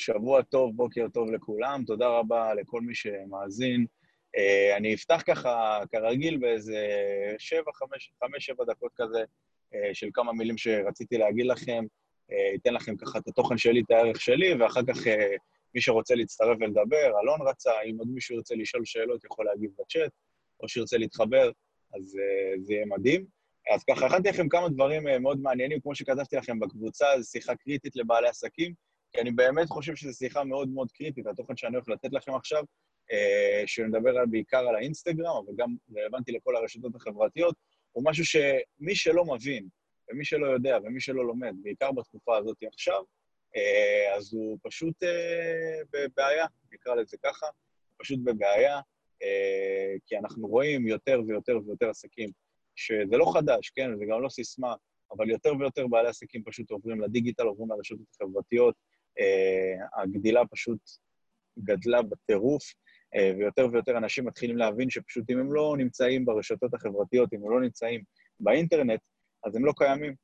שבוע טוב, בוקר טוב לכולם, תודה רבה לכל מי שמאזין. Uh, אני אפתח ככה, כרגיל, באיזה שבע, חמש, חמש, שבע דקות כזה, uh, של כמה מילים שרציתי להגיד לכם. uh, אתן לכם ככה את התוכן שלי, את הערך שלי, ואחר כך מי שרוצה להצטרף ולדבר, אלון רצה, אם עוד מישהו ירצה לשאול שאלות, יכול להגיב בצ'אט, או שירצה להתחבר, אז זה יהיה מדהים. אז ככה, הכנתי לכם כמה דברים מאוד מעניינים, כמו שכתבתי לכם בקבוצה, זו שיחה קריטית לבעלי עסקים, כי אני באמת חושב שזו שיחה מאוד מאוד קריטית, התוכן שאני הולך לתת לכם עכשיו, uh, שנדבר בעיקר על האינסטגרם, אבל גם רלוונטי לכל הרשתות החברתיות, הוא משהו שמי שלא מבין, ומי שלא יודע, ומי שלא לומד, בעיקר בתקופה הזאת עכשיו, uh, אז הוא פשוט uh, בבעיה, נקרא לזה ככה, פשוט בבעיה, כי אנחנו רואים יותר ויותר ויותר עסקים שזה לא חדש, כן, זה גם לא סיסמה, אבל יותר ויותר בעלי עסקים פשוט עוברים לדיגיטל, עוברים לרשתות החברתיות. Uh, הגדילה פשוט גדלה בטירוף, uh, ויותר ויותר אנשים מתחילים להבין שפשוט אם הם לא נמצאים ברשתות החברתיות, אם הם לא נמצאים באינטרנט, אז הם לא קיימים.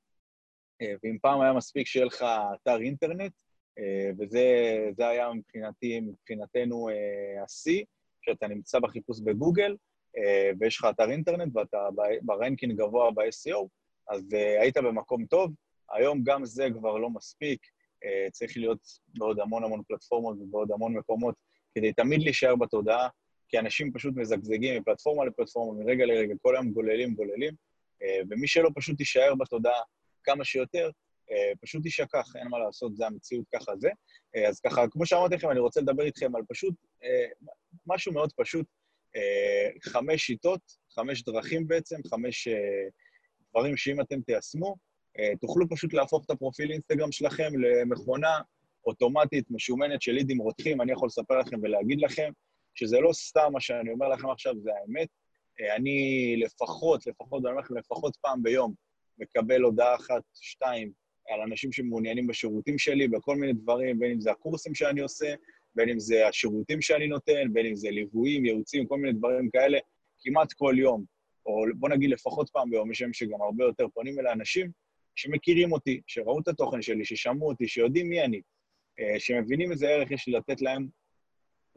Uh, ואם פעם היה מספיק שיהיה לך אתר אינטרנט, uh, וזה היה מבחינתי, מבחינתנו השיא, שאתה נמצא בחיפוש בגוגל, אה, ויש לך אתר אינטרנט ואתה ברנקינג גבוה ב-SEO, אז uh, היית במקום טוב. היום גם זה כבר לא מספיק, uh, צריך להיות בעוד המון המון פלטפורמות ובעוד המון מקומות כדי תמיד להישאר בתודעה, כי אנשים פשוט מזגזגים מפלטפורמה לפלטפורמה, מרגע לרגע, כל היום גוללים, גוללים, uh, ומי שלא פשוט יישאר בתודעה כמה שיותר, uh, פשוט יישכח, אין מה לעשות, זה המציאות, ככה זה. אז ככה, כמו שאמרתי לכם, אני רוצה לדבר איתכם על פשוט משהו מאוד פשוט, אה, חמש שיטות, חמש דרכים בעצם, חמש אה, דברים שאם אתם תיישמו, אה, תוכלו פשוט להפוך את הפרופיל אינסטגרם שלכם למכונה אוטומטית, משומנת של לידים רותחים. אני יכול לספר לכם ולהגיד לכם שזה לא סתם מה שאני אומר לכם עכשיו, זה האמת. אני לפחות, לפחות, אני אומר לכם, לפחות פעם ביום מקבל הודעה אחת, שתיים, על אנשים שמעוניינים בשירותים שלי, בכל מיני דברים, בין אם זה הקורסים שאני עושה, בין אם זה השירותים שאני נותן, בין אם זה ליוויים, ייעוצים, כל מיני דברים כאלה, כמעט כל יום, או בוא נגיד לפחות פעם ביום, יש שם שגם הרבה יותר פונים אל האנשים שמכירים אותי, שראו את התוכן שלי, ששמעו אותי, שיודעים מי אני, אה, שמבינים איזה ערך יש לי לתת להם,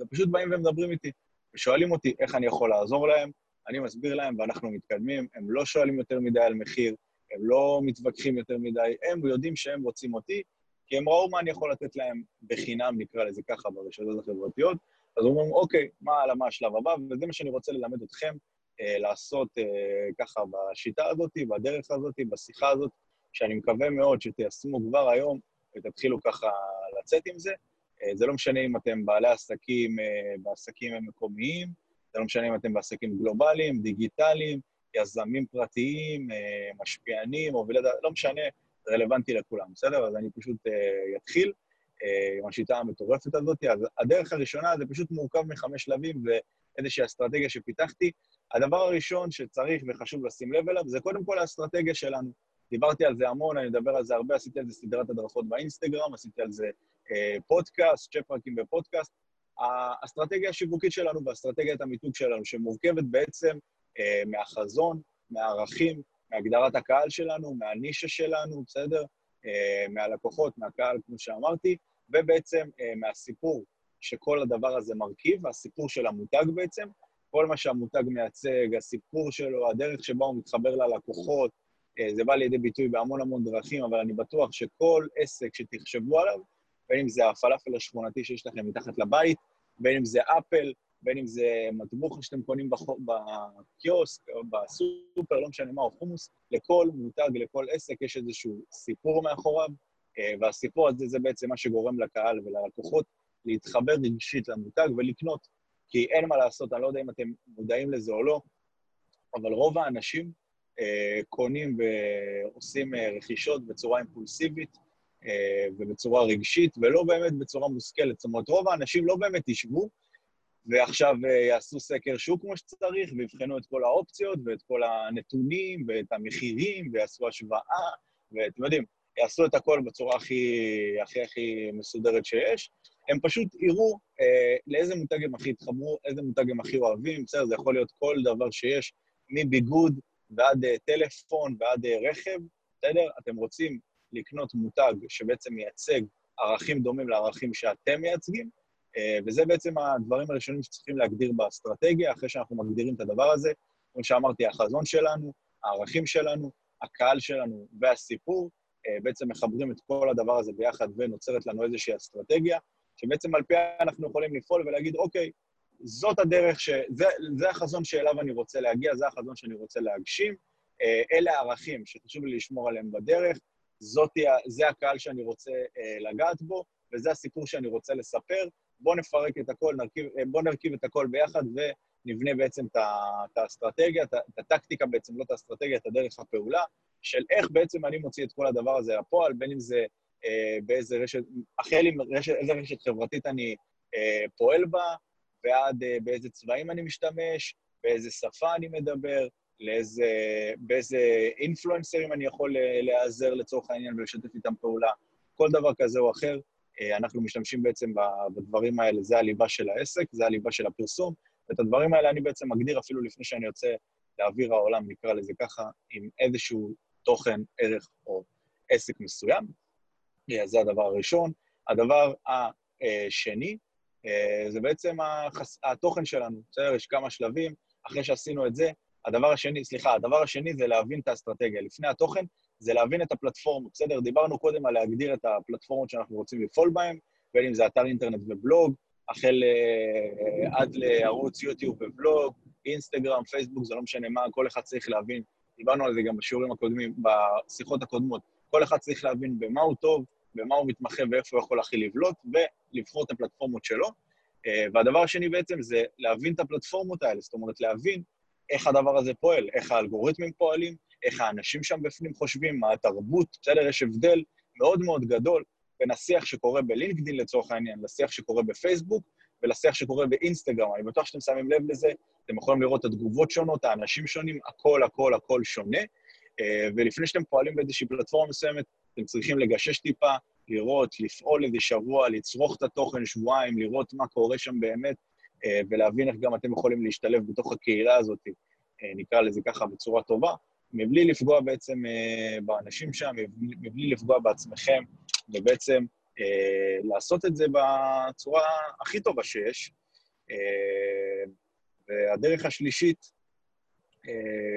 ופשוט באים ומדברים איתי, ושואלים אותי איך אני יכול לעזור להם, אני מסביר להם ואנחנו מתקדמים, הם לא שואלים יותר מדי על מחיר, הם לא מתווכחים יותר מדי, הם יודעים שהם רוצים אותי, כי הם ראו מה אני יכול לתת להם בחינם, נקרא לזה ככה, ברשתות החברתיות, אז אומרים, אוקיי, מה, מה השלב הבא? וזה מה שאני רוצה ללמד אתכם אה, לעשות אה, ככה בשיטה הזאת, בדרך הזאת, בשיחה הזאת, שאני מקווה מאוד שתיישמו כבר היום ותתחילו ככה לצאת עם זה. אה, זה לא משנה אם אתם בעלי עסקים אה, בעסקים מקומיים, זה לא משנה אם אתם בעסקים גלובליים, דיגיטליים, יזמים פרטיים, אה, משפיענים, מובילי דעת, לא משנה, רלוונטי לכולם, בסדר? אז אני פשוט אתחיל עם השיטה המטורפת הזאת. אז הדרך הראשונה זה פשוט מורכב מחמש שלבים ואיזושהי אסטרטגיה שפיתחתי. הדבר הראשון שצריך וחשוב לשים לב אליו זה קודם כל האסטרטגיה שלנו. דיברתי על זה המון, אני מדבר על זה הרבה, עשיתי על זה סדרת הדרכות באינסטגרם, עשיתי על זה אה, פודקאסט, צ'פרקים בפודקאסט. האסטרטגיה השיווקית שלנו והאסטרטגיית המיתוג שלנו, שמורכבת בעצם אה, מהחזון, מהערכים, מהגדרת הקהל שלנו, מהנישה שלנו, בסדר? אה, מהלקוחות, מהקהל, כמו שאמרתי, ובעצם אה, מהסיפור שכל הדבר הזה מרכיב, הסיפור של המותג בעצם, כל מה שהמותג מייצג, הסיפור שלו, הדרך שבה הוא מתחבר ללקוחות, זה בא לידי ביטוי בהמון המון דרכים, אבל אני בטוח שכל עסק שתחשבו עליו, בין אם זה הפלאפל השכונתי שיש לכם מתחת לבית, בין אם זה אפל, בין אם זה מטבוחה שאתם קונים בקיוסק בסופר, לא משנה מה, או חומוס, לכל מותג, לכל עסק יש איזשהו סיפור מאחוריו, אה, והסיפור הזה זה בעצם מה שגורם לקהל וללקוחות להתחבר רגשית למותג ולקנות. כי אין מה לעשות, אני לא יודע אם אתם מודעים לזה או לא, אבל רוב האנשים אה, קונים ועושים אה, רכישות בצורה אימפולסיבית אה, ובצורה רגשית, ולא באמת בצורה מושכלת. זאת אומרת, רוב האנשים לא באמת ישבו ועכשיו אה, יעשו סקר שוק כמו שצריך, ויבחנו את כל האופציות ואת כל הנתונים ואת המחירים, ויעשו השוואה, ואתם יודעים, יעשו את הכל בצורה הכי הכי הכי מסודרת שיש. הם פשוט יראו אה, לאיזה מותג הם הכי התחברו, איזה מותג הם הכי אוהבים, בסדר, זה יכול להיות כל דבר שיש, מביגוד ועד אה, טלפון ועד אה, רכב, בסדר? אתם רוצים לקנות מותג שבעצם מייצג ערכים דומים לערכים שאתם מייצגים, אה, וזה בעצם הדברים הראשונים שצריכים להגדיר באסטרטגיה, אחרי שאנחנו מגדירים את הדבר הזה. כמו שאמרתי, החזון שלנו, הערכים שלנו, הקהל שלנו והסיפור, בעצם מחברים את כל הדבר הזה ביחד ונוצרת לנו איזושהי אסטרטגיה, שבעצם על פיה אנחנו יכולים לפעול ולהגיד, אוקיי, זאת הדרך, ש... זה, זה החזון שאליו אני רוצה להגיע, זה החזון שאני רוצה להגשים, אה, אלה הערכים שחשוב לי לשמור עליהם בדרך, זאת, זה הקהל שאני רוצה לגעת בו, וזה הסיפור שאני רוצה לספר, בואו נפרק את הכל, נרכיב, אה, בואו נרכיב את הכל ביחד ונבנה בעצם את האסטרטגיה, את הטקטיקה בעצם, לא את האסטרטגיה, את הדרך הפעולה, של איך בעצם אני מוציא את כל הדבר הזה לפועל, בין אם זה אה, באיזה רשת, החל עם רשת, איזה רשת חברתית אני אה, פועל בה, ועד אה, באיזה צבעים אני משתמש, באיזה שפה אני מדבר, לאיזה, באיזה אינפלואנסרים אני יכול אה, להיעזר לצורך העניין ולשתף איתם פעולה, כל דבר כזה או אחר. אה, אנחנו משתמשים בעצם בדברים האלה, זה הליבה של העסק, זה הליבה של הפרסום, ואת הדברים האלה אני בעצם מגדיר אפילו לפני שאני יוצא לאוויר העולם, נקרא לזה ככה, עם איזשהו תוכן, ערך או עסק מסוים. זה הדבר הראשון. הדבר השני, זה בעצם החס... התוכן שלנו, בסדר? יש כמה שלבים. אחרי שעשינו את זה, הדבר השני, סליחה, הדבר השני זה להבין את האסטרטגיה. לפני התוכן, זה להבין את הפלטפורמות, בסדר? דיברנו קודם על להגדיר את הפלטפורמות שאנחנו רוצים לפעול בהן, בין אם זה אתר אינטרנט ובלוג, החל uh, עד לערוץ יוטיוב ובלוג, אינסטגרם, פייסבוק, זה לא משנה מה, כל אחד צריך להבין, דיברנו על זה גם בשיעורים הקודמים, בשיחות הקודמות, כל אחד צריך להבין במה הוא טוב, במה הוא מתמחה ואיפה הוא יכול הכי לבלוט, ולבחור את הפלטפורמות שלו. Uh, והדבר השני בעצם זה להבין את הפלטפורמות האלה, זאת אומרת, להבין איך הדבר הזה פועל, איך האלגוריתמים פועלים, איך האנשים שם בפנים חושבים, מה התרבות, בסדר? יש הבדל מאוד מאוד גדול בין השיח שקורה בלינקדאין לצורך העניין, לשיח שקורה בפייסבוק ולשיח שקורה באינסטגרם. אני בטוח שאתם שמים לב לזה, אתם יכולים לראות את התגובות שונות, האנשים שונים, הכל, הכל, הכל שונה. אה, ולפני שאתם פועלים באיזושהי פלטפורמה מסוימת, אתם צריכים לגשש טיפה, לראות, לפעול איזה שבוע, לצרוך את התוכן שבועיים, לראות מה קורה שם באמת, אה, ולהבין איך גם אתם יכולים להשתלב בתוך הקהילה הזאת, אה, נקרא לזה ככה, בצורה טובה. מבלי לפגוע בעצם אה, באנשים שם, מבלי לפגוע בעצמכם, ובעצם לעשות את זה בצורה הכי טובה שיש. והדרך השלישית,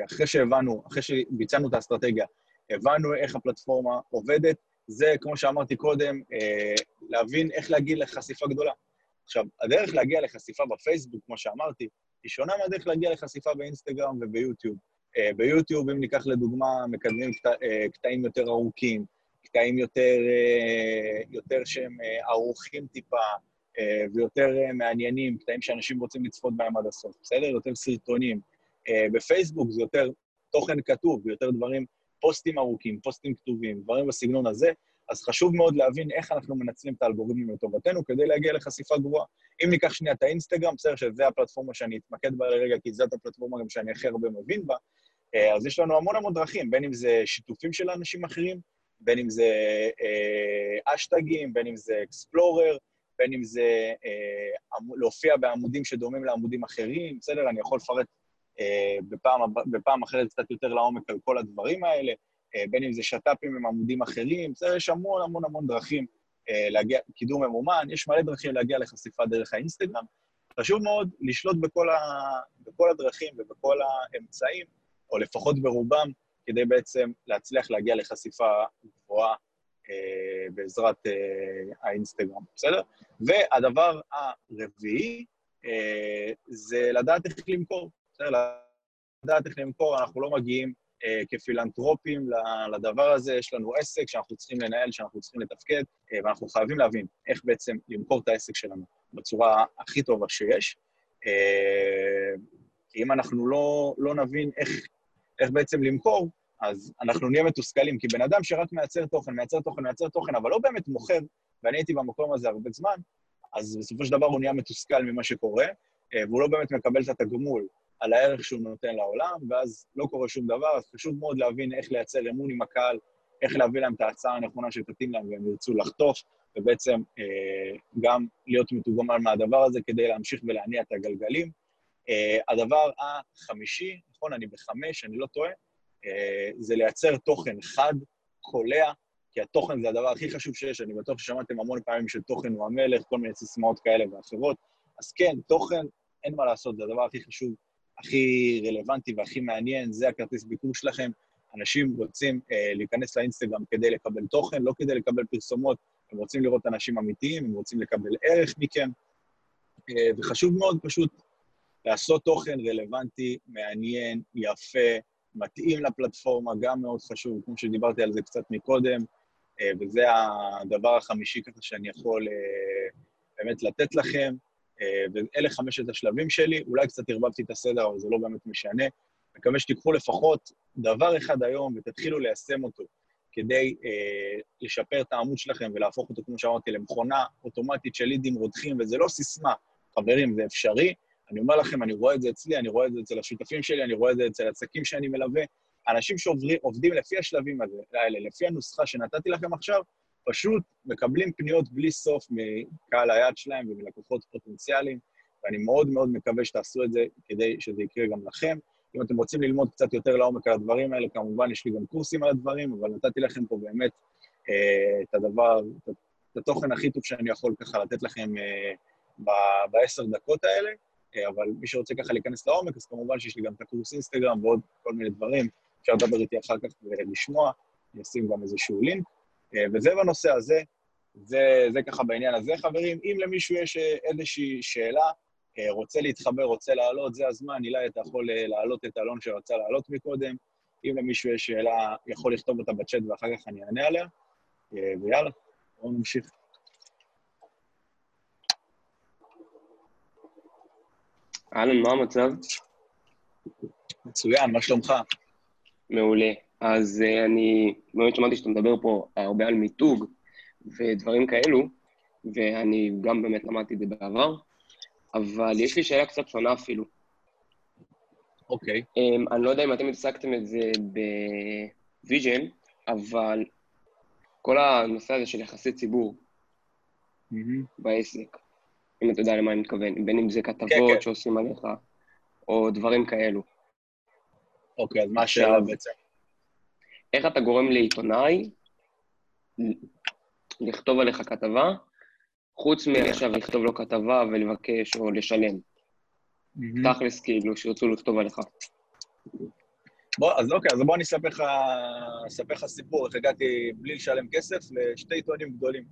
אחרי שהבנו, אחרי שביצענו את האסטרטגיה, הבנו איך הפלטפורמה עובדת, זה, כמו שאמרתי קודם, להבין איך להגיע לחשיפה גדולה. עכשיו, הדרך להגיע לחשיפה בפייסבוק, כמו שאמרתי, היא שונה מהדרך להגיע לחשיפה באינסטגרם וביוטיוב. אה, ביוטיוב, אם ניקח לדוגמה, מקדמים אה, קטעים יותר ארוכים, קטעים יותר, אה, יותר שהם ערוכים טיפה ויותר מעניינים, קטעים שאנשים רוצים לצפות בהם עד הסוף, בסדר? יותר סרטונים. בפייסבוק זה יותר תוכן כתוב, יותר דברים, פוסטים ארוכים, פוסטים כתובים, דברים בסגנון הזה, אז חשוב מאוד להבין איך אנחנו מנצלים את האלגוריתמים לטובתנו כדי להגיע לחשיפה גבוהה. אם ניקח שנייה את האינסטגרם, בסדר שזה הפלטפורמה שאני אתמקד בה לרגע, כי זאת הפלטפורמה גם שאני הכי הרבה מבין בה, אה, אז יש לנו המון המון דרכים, בין אם זה שיתופים של אנשים אחרים, בין אם זה אה, אשטגים, בין אם זה אקספלורר, בין אם זה אה, להופיע בעמודים שדומים לעמודים אחרים, בסדר? אני יכול לפרט בפעם, בפעם אחרת קצת יותר לעומק על כל הדברים האלה, אה, בין אם זה שת"פים עם עמודים אחרים, בסדר? יש המון המון המון דרכים אה, להגיע, קידום ממומן, יש מלא דרכים להגיע לחשיפה דרך האינסטגרם. חשוב מאוד לשלוט בכל, ה, בכל הדרכים ובכל האמצעים, או לפחות ברובם, כדי בעצם להצליח להגיע לחשיפה גבוהה אה, בעזרת אה, האינסטגרם, בסדר? והדבר הרביעי אה, זה לדעת איך למכור, בסדר? לדעת איך למכור, אנחנו לא מגיעים אה, כפילנטרופים לדבר הזה, יש לנו עסק שאנחנו צריכים לנהל, שאנחנו צריכים לתפקד, אה, ואנחנו חייבים להבין איך בעצם למכור את העסק שלנו בצורה הכי טובה שיש. אה, אם אנחנו לא, לא נבין איך, איך בעצם למכור, אז אנחנו נהיה מתוסכלים, כי בן אדם שרק מייצר תוכן, מייצר תוכן, מייצר תוכן, אבל לא באמת מוכר, ואני הייתי במקום הזה הרבה זמן, אז בסופו של דבר הוא נהיה מתוסכל ממה שקורה, והוא לא באמת מקבל את התגמול על הערך שהוא נותן לעולם, ואז לא קורה שום דבר, אז חשוב מאוד להבין איך לייצר אמון עם הקהל, איך להביא להם את ההצעה הנכונה שתתאים להם והם ירצו לחטוף, ובעצם אה, גם להיות מתוגמל מהדבר הזה כדי להמשיך ולהניע את הגלגלים. אה, הדבר החמישי, נכון, אני בחמש, אני לא טועה, אה, זה לייצר תוכן חד, קולע, כי התוכן זה הדבר הכי חשוב שיש, אני בטוח ששמעתם המון פעמים שתוכן הוא המלך, כל מיני סיסמאות כאלה ואחרות. אז כן, תוכן, אין מה לעשות, זה הדבר הכי חשוב, הכי רלוונטי והכי מעניין, זה הכרטיס ביקור שלכם. אנשים רוצים אה, להיכנס לאינסטגרם כדי לקבל תוכן, לא כדי לקבל פרסומות, הם רוצים לראות אנשים אמיתיים, הם רוצים לקבל ערך מכם, אה, וחשוב מאוד פשוט לעשות תוכן רלוונטי, מעניין, יפה, מתאים לפלטפורמה, גם מאוד חשוב, כמו שדיברתי על זה קצת מקודם, אה, וזה הדבר החמישי ככה שאני יכול אה, באמת לתת לכם, ואלה חמשת השלבים שלי, אולי קצת ערבבתי את הסדר, אבל זה לא באמת משנה. מקווה שתיקחו לפחות דבר אחד היום ותתחילו ליישם אותו כדי אה, לשפר את העמוד שלכם ולהפוך אותו, כמו שאמרתי, למכונה אוטומטית של לידים רותחים, וזה לא סיסמה. חברים, זה אפשרי. אני אומר לכם, אני רואה את זה אצלי, אני רואה את זה אצל השותפים שלי, אני רואה את זה אצל עסקים שאני מלווה. אנשים שעובדים לפי השלבים האלה, לפי הנוסחה שנתתי לכם עכשיו, פשוט מקבלים פניות בלי סוף מקהל היד שלהם ומלקוחות פוטנציאליים, ואני מאוד מאוד מקווה שתעשו את זה כדי שזה יקרה גם לכם. אם אתם רוצים ללמוד קצת יותר לעומק על הדברים האלה, כמובן יש לי גם קורסים על הדברים, אבל נתתי לכם פה באמת אה, את הדבר, את התוכן הכי טוב שאני יכול ככה לתת לכם אה, בעשר דקות האלה, אה, אבל מי שרוצה ככה להיכנס לעומק, אז כמובן שיש לי גם את הקורס אינסטגרם ועוד כל מיני דברים, אפשר לדבר איתי אחר כך ולשמוע, אני אשים גם איזשהו לינק. אה, וזה בנושא הזה, זה, זה ככה בעניין הזה, חברים. אם למישהו יש אה, איזושהי שאלה, רוצה להתחבר, רוצה לעלות, זה הזמן. אילי, אתה יכול להעלות את אלון שרצה לעלות מקודם. אם למישהו יש שאלה, יכול לכתוב אותה בצ'אט ואחר כך אני אענה עליה. ויאללה, בואו נמשיך. אהלן, מה המצב? מצוין, מה שלומך? מעולה. אז uh, אני באמת שמעתי שאתה מדבר פה הרבה על מיתוג ודברים כאלו, ואני גם באמת למדתי את זה בעבר, אבל יש לי שאלה קצת שונה אפילו. אוקיי. Okay. Um, אני לא יודע אם אתם התעסקתם את זה בוויז'ן, אבל כל הנושא הזה של יחסי ציבור mm-hmm. בעסק, אם אתה יודע למה אני מתכוון, בין אם זה כתבות כן, כן. שעושים עליך, או דברים כאלו. אוקיי, אז מה השאלה בעצם? איך אתה גורם לעיתונאי לכתוב עליך כתבה, חוץ מעכשיו לכתוב לו כתבה ולבקש או לשלם? תכלס, כאילו, שירצו לכתוב עליך. בוא, אז אוקיי, אז בוא אני אספר לך סיפור, איך הגעתי בלי לשלם כסף לשתי עיתונים גדולים.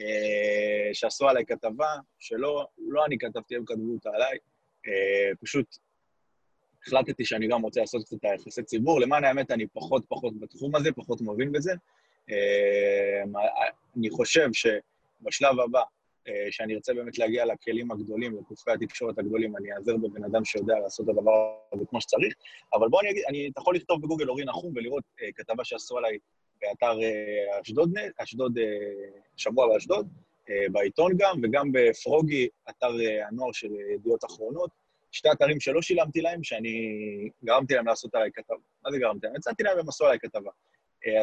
אה, שעשו עליי כתבה, שלא לא אני כתבתי, הם כתבו אותה עליי. אה, פשוט החלטתי שאני גם רוצה לעשות קצת יחסי ציבור. למען האמת, אני פחות פחות בתחום הזה, פחות מבין בזה. אה, אני חושב שבשלב הבא, שאני ארצה באמת להגיע לכלים הגדולים, לגופי התקשורת הגדולים, אני אעזר בבן אדם שיודע לעשות את הדבר הזה כמו שצריך. אבל בוא אני אגיד, אני, אתה יכול לכתוב בגוגל אורי נחום ולראות כתבה שעשו עליי באתר אה, אשדוד, אשדוד, אה, שבוע באשדוד, אה, בעיתון גם, וגם בפרוגי, אתר הנוער של ידיעות אחרונות. שתי אתרים שלא שילמתי להם, שאני גרמתי להם לעשות עליי כתבה. מה זה גרמתי להם? הצעתי להם והם עשו עליי כתבה.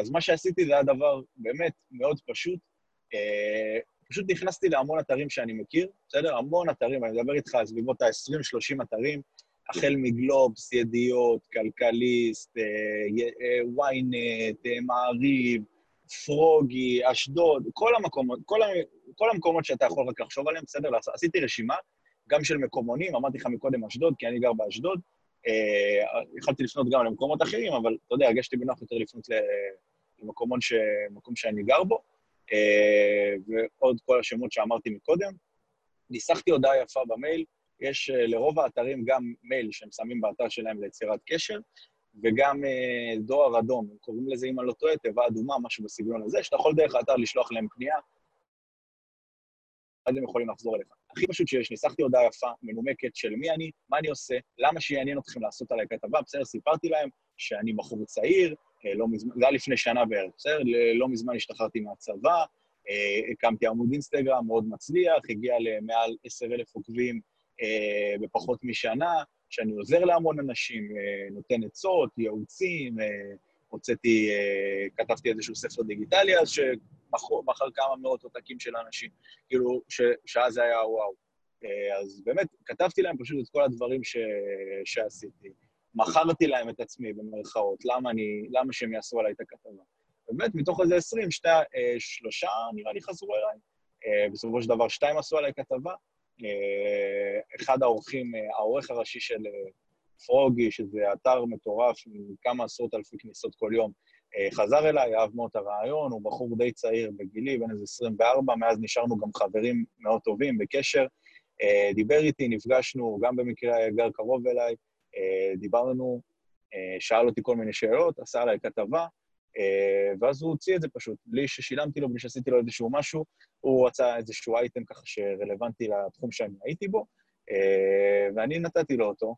אז מה שעשיתי זה היה דבר באמת מאוד פשוט. פשוט נכנסתי להמון אתרים שאני מכיר, בסדר? המון אתרים, אני מדבר איתך על סביבות ה-20-30 אתרים, החל מגלובס, ידיעות, כלכליסט, אה, ynet, אה, מעריב, פרוגי, אשדוד, כל המקומות, כל המקומות שאתה יכול רק לחשוב עליהם, בסדר? עשיתי רשימה, גם של מקומונים, אמרתי לך מקודם אשדוד, כי אני גר באשדוד. אה, יכלתי לפנות גם למקומות אחרים, אבל אתה יודע, הרגשתי בנוח יותר לפנות למקומון ש... מקום שאני גר בו, ועוד כל השמות שאמרתי מקודם. ניסחתי הודעה יפה במייל, יש אה, לרוב האתרים גם מייל שהם שמים באתר שלהם ליצירת קשר, וגם אה, דואר אדום, הם קוראים לזה, אם אני לא טועה, תיבה אדומה, משהו בסגנון הזה, שאתה יכול דרך האתר לשלוח להם פנייה, אז הם יכולים לחזור אליך. הכי פשוט שיש, ניסחתי הודעה יפה, מנומקת של מי אני, מה אני עושה, למה שיעניין אתכם לעשות עליי כתבה, בסדר, סיפרתי להם שאני בחור צעיר, אה, לא מזמן, זה היה לפני שנה בערך, בסדר, לא מזמן השתחררתי מהצבא, הקמתי עמוד אינסטגרם מאוד מצליח, הגיע למעל עשר אלף עוקבים אה, בפחות משנה, שאני עוזר להמון אנשים, אה, נותן עצות, ייעוצים, אה, הוצאתי, כתבתי איזשהו ספר דיגיטלי אז, שמכר כמה מאות עותקים של אנשים, כאילו, ש, שאז היה וואו. אז באמת, כתבתי להם פשוט את כל הדברים ש, שעשיתי. מכרתי להם את עצמי, במרכאות, למה, אני, למה שהם יעשו עליי את הכתבה. באמת, מתוך איזה 20, שתי, שלושה נראה לי חזרו אליי. בסופו של דבר, שתיים עשו עליי כתבה. אחד האורחים, העורך הראשי של פרוגי, שזה אתר מטורף עם כמה עשרות אלפי כניסות כל יום, חזר אליי, אהב מאוד את הרעיון, הוא בחור די צעיר בגילי, בן איזה 24, מאז נשארנו גם חברים מאוד טובים, בקשר. אה, דיבר איתי, נפגשנו, גם במקרה גר קרוב אליי, אה, דיברנו, אה, שאל אותי כל מיני שאלות, עשה עליי כתבה, ואז הוא הוציא את זה פשוט, בלי ששילמתי לו, בלי שעשיתי לו איזשהו משהו, הוא רצה איזשהו אייטם ככה שרלוונטי לתחום שאני הייתי בו, ואני נתתי לו אותו.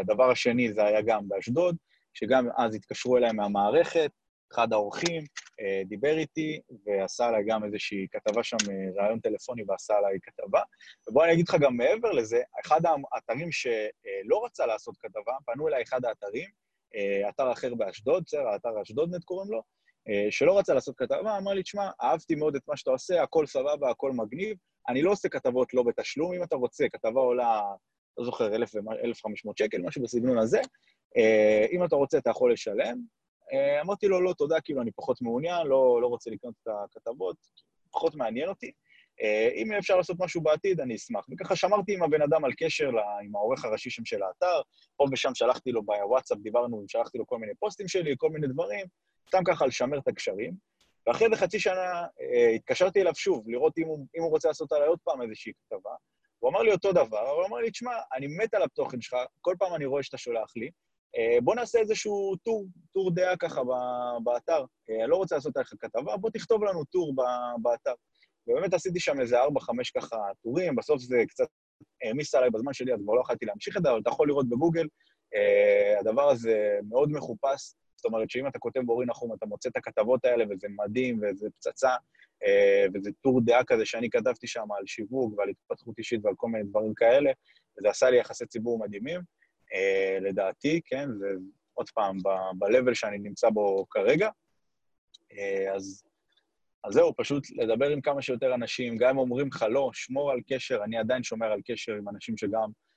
הדבר השני זה היה גם באשדוד, שגם אז התקשרו אליי מהמערכת, אחד האורחים אה, דיבר איתי ועשה עליי גם איזושהי כתבה שם, אה, ראיון טלפוני ועשה עליי כתבה. ובוא אני אגיד לך גם מעבר לזה, אחד האתרים שלא רצה לעשות כתבה, פנו אליי אחד האתרים, אה, אתר אחר באשדוד, בסדר, האתר אשדודנט קוראים לו, שלא רצה לעשות כתבה, אמר לי, תשמע, אהבתי מאוד את מה שאתה עושה, הכל סבבה, הכל מגניב, אני לא עושה כתבות לא בתשלום, אם אתה רוצה, כתבה עולה, לא זוכר, 1,500 שקל, משהו בסגנון הזה, אם אתה רוצה, אתה יכול לשלם, אה, אמרתי לו, לא, תודה, כאילו, אני פחות מעוניין, לא, לא רוצה לקנות את הכתבות, פחות מעניין אותי. אה, אם אפשר לעשות משהו בעתיד, אני אשמח. וככה שמרתי עם הבן אדם על קשר, עם העורך הראשי שם של האתר, פה ושם שלחתי לו בוואטסאפ, דיברנו, שלחתי לו כל מיני פוסטים שלי, כל מיני דברים, סתם ככה לשמר את הקשרים. ואחרי איזה חצי שנה אה, התקשרתי אליו שוב, לראות אם הוא, אם הוא רוצה לעשות עליי עוד פעם איזושהי כתבה. הוא אמר לי אותו דבר, הוא אמר לי, תשמע, אני מת על התוכן שלך, כל פעם אני רואה שאתה שולח לי, אה, בוא נעשה איזשהו טור, טור דעה ככה באתר. אה, אני לא רוצה לעשות עליך כתבה, בוא תכתוב לנו טור באתר. ובאמת עשיתי שם איזה ארבע, חמש ככה טורים, בסוף זה קצת העמיס עליי בזמן שלי, אז כבר לא יכולתי להמשיך את זה, אבל אתה יכול לראות בגוגל, אה, הדבר הזה מאוד מחופש. זאת אומרת שאם אתה כותב באורי נחום, אתה מוצא את הכתבות האלה, וזה מדהים, וזה פצצה, וזה טור דעה כזה שאני כתבתי שם על שיווק ועל התפתחות אישית ועל כל מיני דברים כאלה, וזה עשה לי יחסי ציבור מדהימים. אה, לדעתי, כן? זה עוד פעם, ב-level שאני נמצא בו כרגע. אה, אז, אז זהו, פשוט לדבר עם כמה שיותר אנשים, גם אם אומרים לך לא, שמור על קשר, אני עדיין שומר על קשר עם אנשים שגם אה,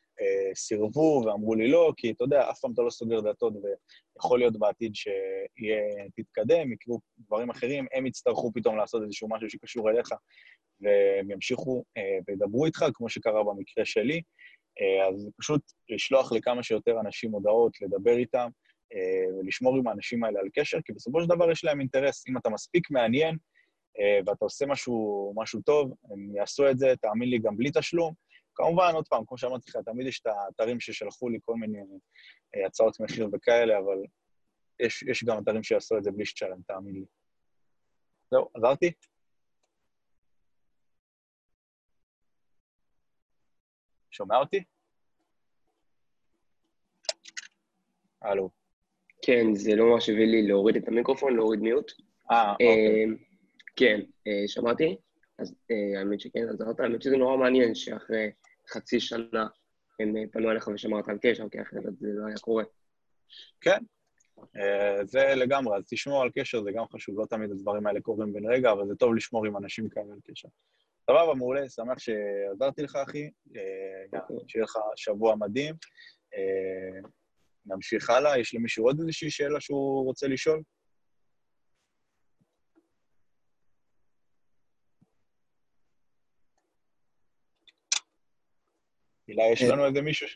סירבו ואמרו לי לא, כי אתה יודע, אף פעם אתה לא סוגר דלתות, ויכול להיות בעתיד שתתקדם, יקרו דברים אחרים, הם יצטרכו פתאום לעשות איזשהו משהו שקשור אליך, והם ימשיכו אה, וידברו איתך, כמו שקרה במקרה שלי. אה, אז פשוט לשלוח לכמה שיותר אנשים הודעות, לדבר איתם, אה, ולשמור עם האנשים האלה על קשר, כי בסופו של דבר יש להם אינטרס. אם אתה מספיק מעניין ואתה עושה משהו, משהו טוב, הם יעשו את זה, תאמין לי, גם בלי תשלום. כמובן, עוד פעם, כמו שאמרתי לך, תמיד יש את האתרים ששלחו לי כל מיני הצעות מחיר וכאלה, אבל יש, יש גם אתרים שיעשו את זה בלי שתשלם, תאמין לי. זהו, עזרתי? שומע אותי? הלו. כן, זה לא ממש הביא לי להוריד את המיקרופון, להוריד מיוט. אה, אוקיי. אה, כן, אה, שמעתי? אז אה, האמת שכן, אז האמת שזה נורא מעניין שאחרי חצי שנה הם פנו אליך ושמרת על קשר, כי אחרת זה לא היה קורה. כן, זה לגמרי, אז תשמור על קשר, זה גם חשוב, לא תמיד הדברים האלה קורים בן רגע, אבל זה טוב לשמור עם אנשים כאלה על קשר. סבבה, מעולה, שמח שעזרתי לך, אחי. אה, אוקיי. שיהיה לך שבוע מדהים. אה, נמשיך הלאה. יש למישהו עוד איזושהי שאלה שהוא רוצה לשאול? הילה, יש אה, לנו איזה מישהו?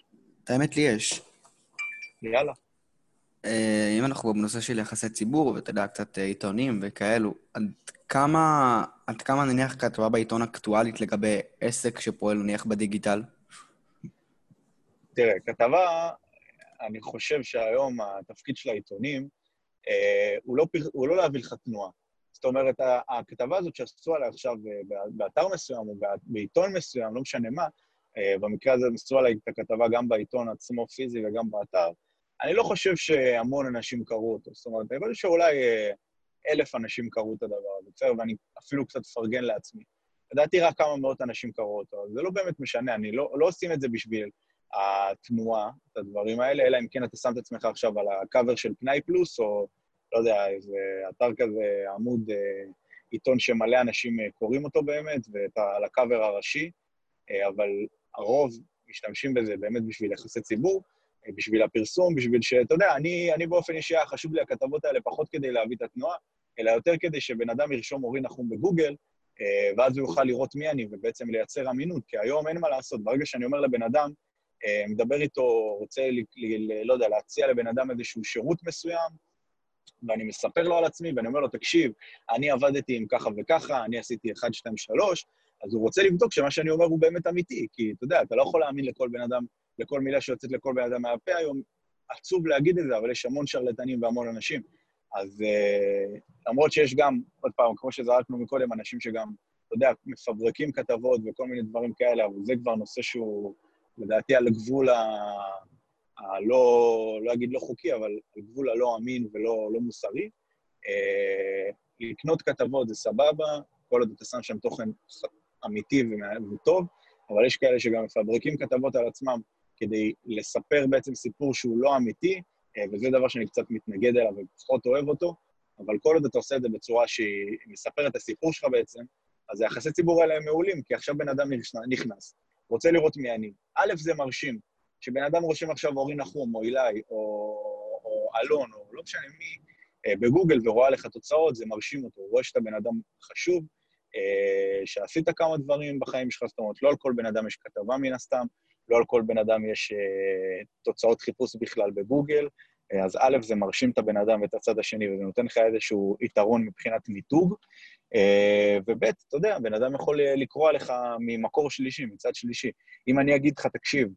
האמת לי יש. יאללה. אם אנחנו בנושא של יחסי ציבור, ואתה יודע, קצת עיתונים וכאלו, עד כמה, עד כמה נניח כתבה בעיתון אקטואלית לגבי עסק שפועל נניח בדיגיטל? תראה, כתבה, אני חושב שהיום התפקיד של העיתונים אה, הוא, לא, הוא לא להביא לך תנועה. זאת אומרת, הכתבה הזאת שעשו עליה עכשיו אה, באתר מסוים או בעיתון מסוים, לא משנה מה, אה, במקרה הזה עשו עליי את הכתבה גם בעיתון עצמו פיזי וגם באתר, אני לא חושב שהמון אנשים קראו אותו. זאת אומרת, אני חושב שאולי אה, אלף אנשים קראו את הדבר הזה, בסדר? ואני אפילו קצת מפרגן לעצמי. לדעתי רק כמה מאות אנשים קראו אותו, זה לא באמת משנה, אני לא, לא עושים את זה בשביל התנועה, את הדברים האלה, אלא אם כן אתה שם את עצמך עכשיו על הקאבר של פנאי פלוס, או לא יודע, איזה אתר כזה, עמוד אה, עיתון שמלא אנשים אה, קוראים אותו באמת, ואתה על הקאבר הראשי, אה, אבל הרוב משתמשים בזה באמת בשביל יחסי ציבור, בשביל הפרסום, בשביל ש... אתה יודע, אני, אני באופן אישי היה חשוב לי הכתבות האלה פחות כדי להביא את התנועה, אלא יותר כדי שבן אדם ירשום אורי נחום בגוגל, אה, ואז הוא יוכל לראות מי אני ובעצם לייצר אמינות, כי היום אין מה לעשות. ברגע שאני אומר לבן אדם, אה, מדבר איתו, רוצה, ל, ל, לא יודע, להציע לבן אדם איזשהו שירות מסוים, ואני מספר לו על עצמי, ואני אומר לו, תקשיב, אני עבדתי עם ככה וככה, אני עשיתי 1, 2, 3, אז הוא רוצה לבדוק שמה שאני אומר הוא באמת אמיתי, כי אתה יודע, אתה לא יכול להאמין לכל בן אדם, לכל מילה שיוצאת לכל בן אדם מהפה היום, עצוב להגיד את זה, אבל יש המון שרלטנים והמון אנשים. אז uh, למרות שיש גם, עוד פעם, כמו שזרקנו מקודם, אנשים שגם, אתה יודע, מפברקים כתבות וכל מיני דברים כאלה, אבל זה כבר נושא שהוא, לדעתי, על גבול ה... הלא, לא אגיד לא חוקי, אבל על גבול הלא אמין ולא לא מוסרי. Uh, לקנות כתבות זה סבבה, כל עוד אתה שם שם תוכן אמיתי וטוב, אבל יש כאלה שגם מפברקים כתבות על עצמם כדי לספר בעצם סיפור שהוא לא אמיתי, אה, וזה דבר שאני קצת מתנגד אליו ופחות אוהב אותו, אבל כל עוד אתה עושה את זה בצורה שהיא מספרת את הסיפור שלך בעצם, אז היחסי ציבור האלה הם מעולים, כי עכשיו בן אדם נכנס, רוצה לראות מי אני. א', זה מרשים. כשבן אדם רושם עכשיו אורי נחום, או אילי, או, או אלון, או לא משנה מי, אה, בגוגל ורואה לך תוצאות, זה מרשים אותו. הוא רואה שאתה בן אדם חשוב, שעשית כמה דברים בחיים שלך, זאת אומרת, לא על כל בן אדם יש כתבה מן הסתם, לא על כל בן אדם יש uh, תוצאות חיפוש בכלל בגוגל, uh, אז א', זה מרשים את הבן אדם ואת הצד השני, וזה נותן לך איזשהו יתרון מבחינת מיתוג, וב', אתה יודע, בן אדם יכול לקרוא עליך ממקור שלישי, מצד שלישי. אם אני אגיד לך, תקשיב,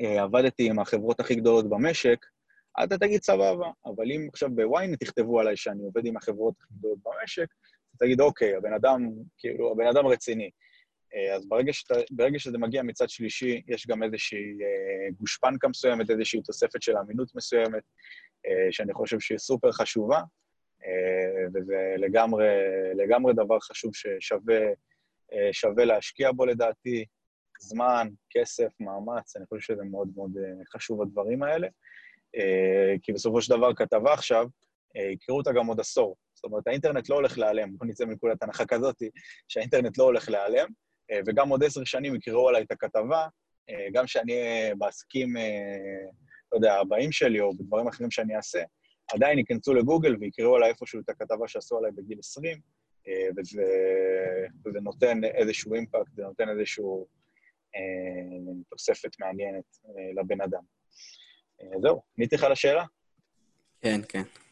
עבדתי עם החברות הכי גדולות במשק, אתה תגיד סבבה, אבל אם עכשיו בוויינט תכתבו עליי שאני עובד עם החברות הכי גדולות במשק, תגיד, אוקיי, הבן אדם, כאילו, הבן אדם רציני. אה, אז ברגע, שאתה, ברגע שזה מגיע מצד שלישי, יש גם איזושהי אה, גושפנקה מסוימת, איזושהי תוספת של אמינות מסוימת, אה, שאני חושב שהיא סופר חשובה, וזה לגמרי, לגמרי דבר חשוב ששווה להשקיע בו לדעתי, זמן, כסף, מאמץ, אני חושב שזה מאוד מאוד חשוב הדברים האלה. כי בסופו של דבר כתבה עכשיו, יקראו אותה גם עוד עשור. זאת אומרת, האינטרנט לא הולך להיעלם, בוא נצא מנקודת הנחה כזאת, שהאינטרנט לא הולך להיעלם, אה, וגם עוד עשר שנים יקראו עליי את הכתבה, אה, גם שאני בעסקים, אה, לא יודע, הבאים שלי, או בדברים אחרים שאני אעשה, עדיין ייכנסו לגוגל ויקראו עליי איפשהו את הכתבה שעשו עליי בגיל 20, וזה, וזה נותן איזשהו אימפקט, זה נותן איזושהי תוספת מעניינת לבן אדם. זהו, עניתי לך לשאלה? כן, כן.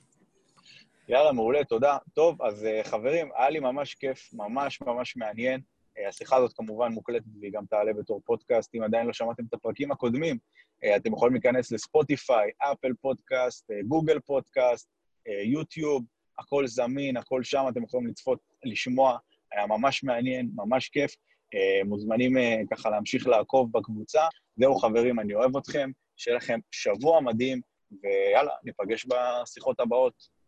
יאללה, מעולה, תודה. טוב, אז חברים, היה לי ממש כיף, ממש ממש מעניין. אה, השיחה הזאת כמובן מוקלטת והיא גם תעלה בתור פודקאסט. אם עדיין לא שמעתם את הפרקים הקודמים, אה, אתם יכולים להיכנס לספוטיפיי, אפל פודקאסט, אה, גוגל פודקאסט, יוטיוב, הכל זמין, הכל שם, אתם יכולים לצפות, לשמוע, היה ממש מעניין, ממש כיף. מוזמנים ככה להמשיך לעקוב בקבוצה. זהו, חברים, אני אוהב אתכם, שיהיה לכם שבוע מדהים, ויאללה, ניפגש בשיחות הבאות.